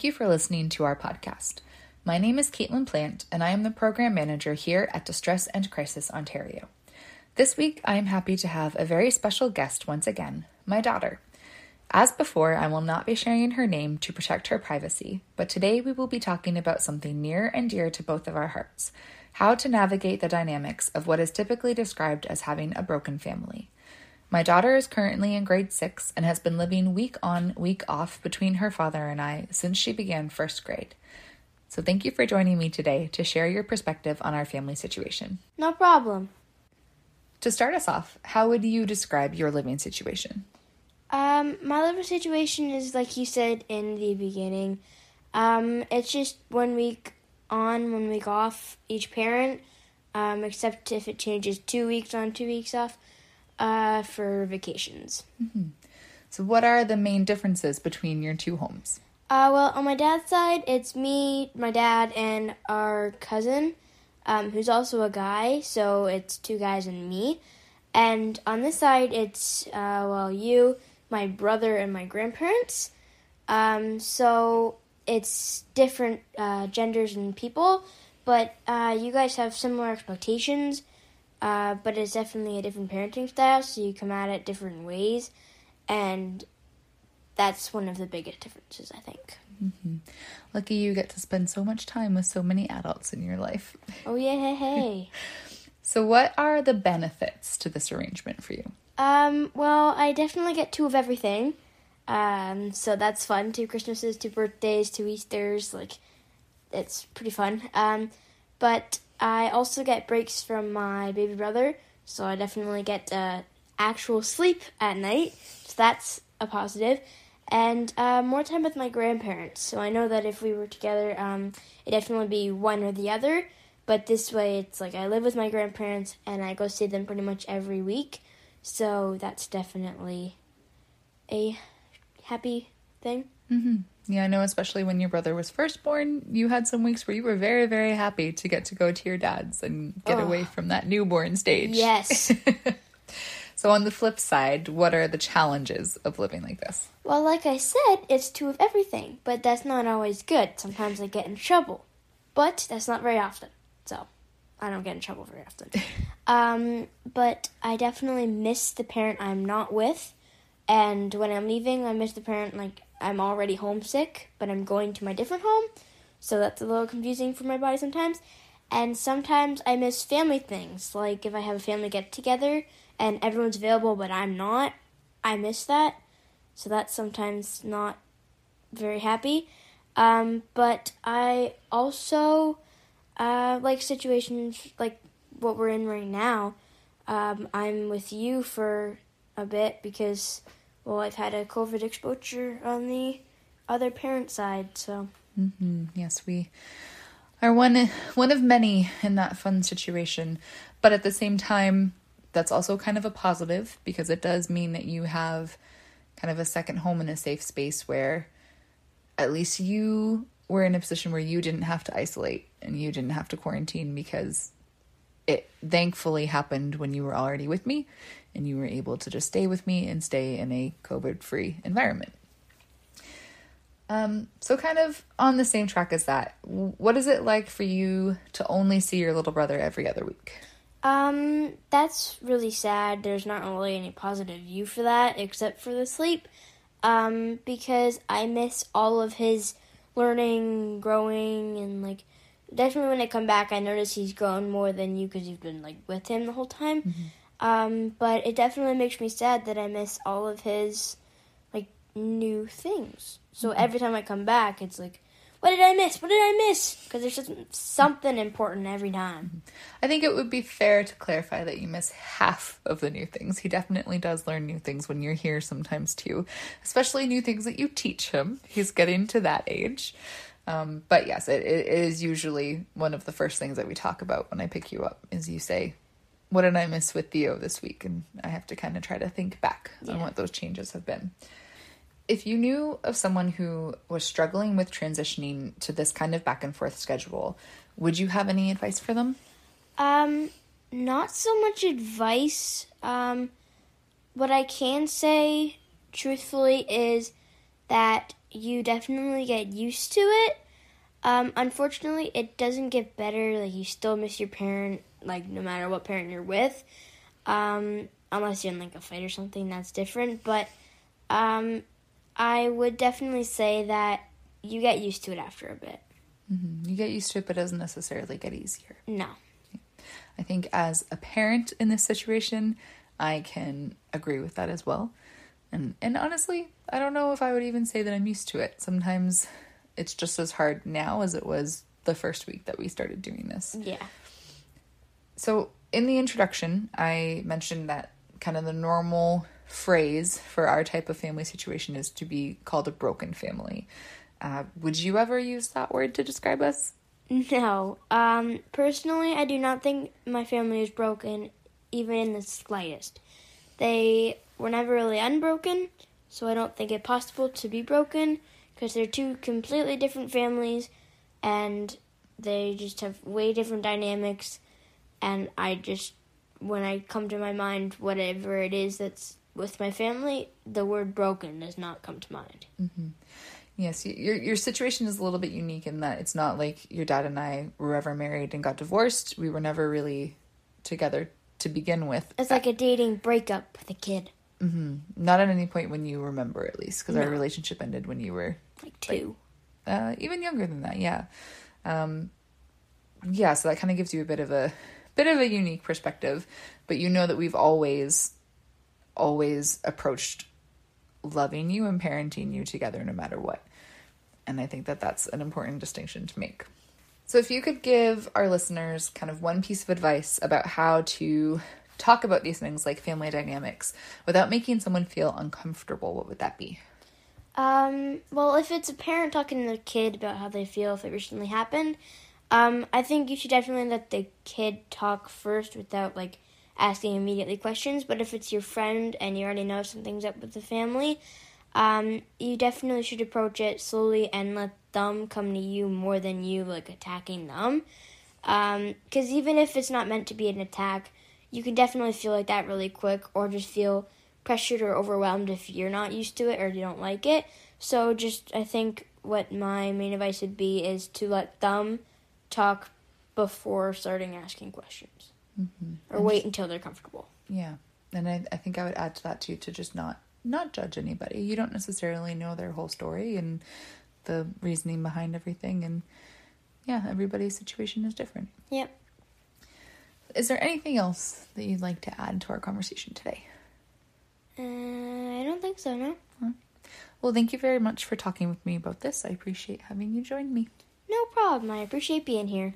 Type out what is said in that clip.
Thank you for listening to our podcast. My name is Caitlin Plant, and I am the program manager here at Distress and Crisis Ontario. This week, I am happy to have a very special guest once again, my daughter. As before, I will not be sharing her name to protect her privacy, but today we will be talking about something near and dear to both of our hearts how to navigate the dynamics of what is typically described as having a broken family. My daughter is currently in grade six and has been living week on, week off between her father and I since she began first grade. So, thank you for joining me today to share your perspective on our family situation. No problem. To start us off, how would you describe your living situation? Um, my living situation is like you said in the beginning. Um, it's just one week on, one week off each parent. Um, except if it changes two weeks on, two weeks off, uh, for vacations. So, what are the main differences between your two homes? Uh, well, on my dad's side, it's me, my dad, and our cousin, um, who's also a guy. So it's two guys and me. And on this side, it's uh, well, you, my brother, and my grandparents. Um, so it's different uh, genders and people, but uh, you guys have similar expectations. Uh, but it's definitely a different parenting style, so you come at it different ways, and that's one of the biggest differences, I think. Lucky you get to spend so much time with so many adults in your life. Oh yeah, hey, hey. So, what are the benefits to this arrangement for you? um, well, I definitely get two of everything. Um, so that's fun. Two Christmases, two birthdays, two Easters. Like, it's pretty fun. Um, but I also get breaks from my baby brother, so I definitely get uh, actual sleep at night. So that's a positive. And uh, more time with my grandparents. So I know that if we were together, um, it'd definitely be one or the other. But this way, it's like I live with my grandparents and I go see them pretty much every week. So that's definitely a happy thing. Yeah, I know, especially when your brother was first born, you had some weeks where you were very, very happy to get to go to your dad's and get Oh. away from that newborn stage. Yes. So, on the flip side, what are the challenges of living like this? Well, like I said, it's two of everything, but that's not always good. Sometimes I get in trouble, but that's not very often. So I don't get in trouble very often. um, but I definitely miss the parent I'm not with, and when I'm leaving, I miss the parent like I'm already homesick, but I'm going to my different home. So that's a little confusing for my body sometimes. And sometimes I miss family things, like if I have a family get together and everyone's available but I'm not, I miss that. So that's sometimes not very happy. Um, but I also uh, like situations like what we're in right now. Um, I'm with you for a bit because, well, I've had a COVID exposure on the other parent side. So Hmm. Yes, we are one one of many in that fun situation, but at the same time, that's also kind of a positive because it does mean that you have kind of a second home and a safe space where at least you were in a position where you didn't have to isolate and you didn't have to quarantine because it thankfully happened when you were already with me and you were able to just stay with me and stay in a COVID free environment. Um, so kind of on the same track as that, what is it like for you to only see your little brother every other week? Um, that's really sad. There's not really any positive view for that except for the sleep. Um, because I miss all of his learning, growing, and like definitely when I come back, I notice he's grown more than you because you've been like with him the whole time. Mm-hmm. Um, but it definitely makes me sad that I miss all of his like new things. So Mm-hmm. every time I come back, it's like, what did I miss? What did I miss? Because there's just something important every time. I think it would be fair to clarify that you miss half of the new things. He definitely does learn new things when you're here sometimes too, especially new things that you teach him. He's getting to that age. Um, but yes, it, it is usually one of the first things that we talk about when I pick you up is you say, what did I miss with Theo this week? And I have to kind of try to think back on what those changes have been. If you knew of someone who was struggling with transitioning to this kind of back and forth schedule, would you have any advice for them? Um, not so much advice. Um, what I can say, truthfully, is that you definitely get used to it. Um, unfortunately, it doesn't get better. Like you still miss your parent, like no matter what parent you're with. Um, unless you're in like a fight or something, that's different. But um, I would definitely say that you get used to it after a bit. You get used to it, but it doesn't necessarily get easier. No. I think as a parent in this situation, I can agree with that as well. And and honestly, I don't know if I would even say that I'm used to it. Sometimes it's just as hard now as it was the first week that we started doing this. Yeah. So, in the introduction, I mentioned that kind of the normal phrase for our type of family situation is to be called a broken family. Uh, would you ever use that word to describe us? No. Um, personally, I do not think my family is broken, even in the slightest. They were never really unbroken, so I don't think it possible to be broken because they're two completely different families and they just have way different dynamics. And I just, when I come to my mind, whatever it is that's with my family, the word broken does not come to mind. Mm-hmm. Yes, your your situation is a little bit unique in that it's not like your dad and I were ever married and got divorced. We were never really together to begin with. It's like a dating breakup with a kid, Not at any point when you remember, at least, because our relationship ended when you were like two. uh, even younger than that. Yeah, um, yeah. So that kind of gives you a bit of a bit of a unique perspective, but you know that we've always always approached loving you and parenting you together, no matter what. And I think that that's an important distinction to make. So, if you could give our listeners kind of one piece of advice about how to talk about these things like family dynamics without making someone feel uncomfortable, what would that be? Um, well, if it's a parent talking to the kid about how they feel if it recently happened, um, I think you should definitely let the kid talk first without like asking immediately questions. But if it's your friend and you already know something's up with the family, um, you definitely should approach it slowly and let them come to you more than you like attacking them. Because even if it's not meant to be an attack, you can definitely feel like that really quick, or just feel pressured or overwhelmed if you're not used to it or you don't like it. So, just I think what my main advice would be is to let them talk before starting asking questions, mm-hmm. or wait until they're comfortable. Yeah. And I, I think I would add to that too to just not not judge anybody. You don't necessarily know their whole story and the reasoning behind everything and yeah, everybody's situation is different. Yep. Is there anything else that you'd like to add to our conversation today? Uh, I don't think so. No. Well, thank you very much for talking with me about this. I appreciate having you join me. No problem. I appreciate being here.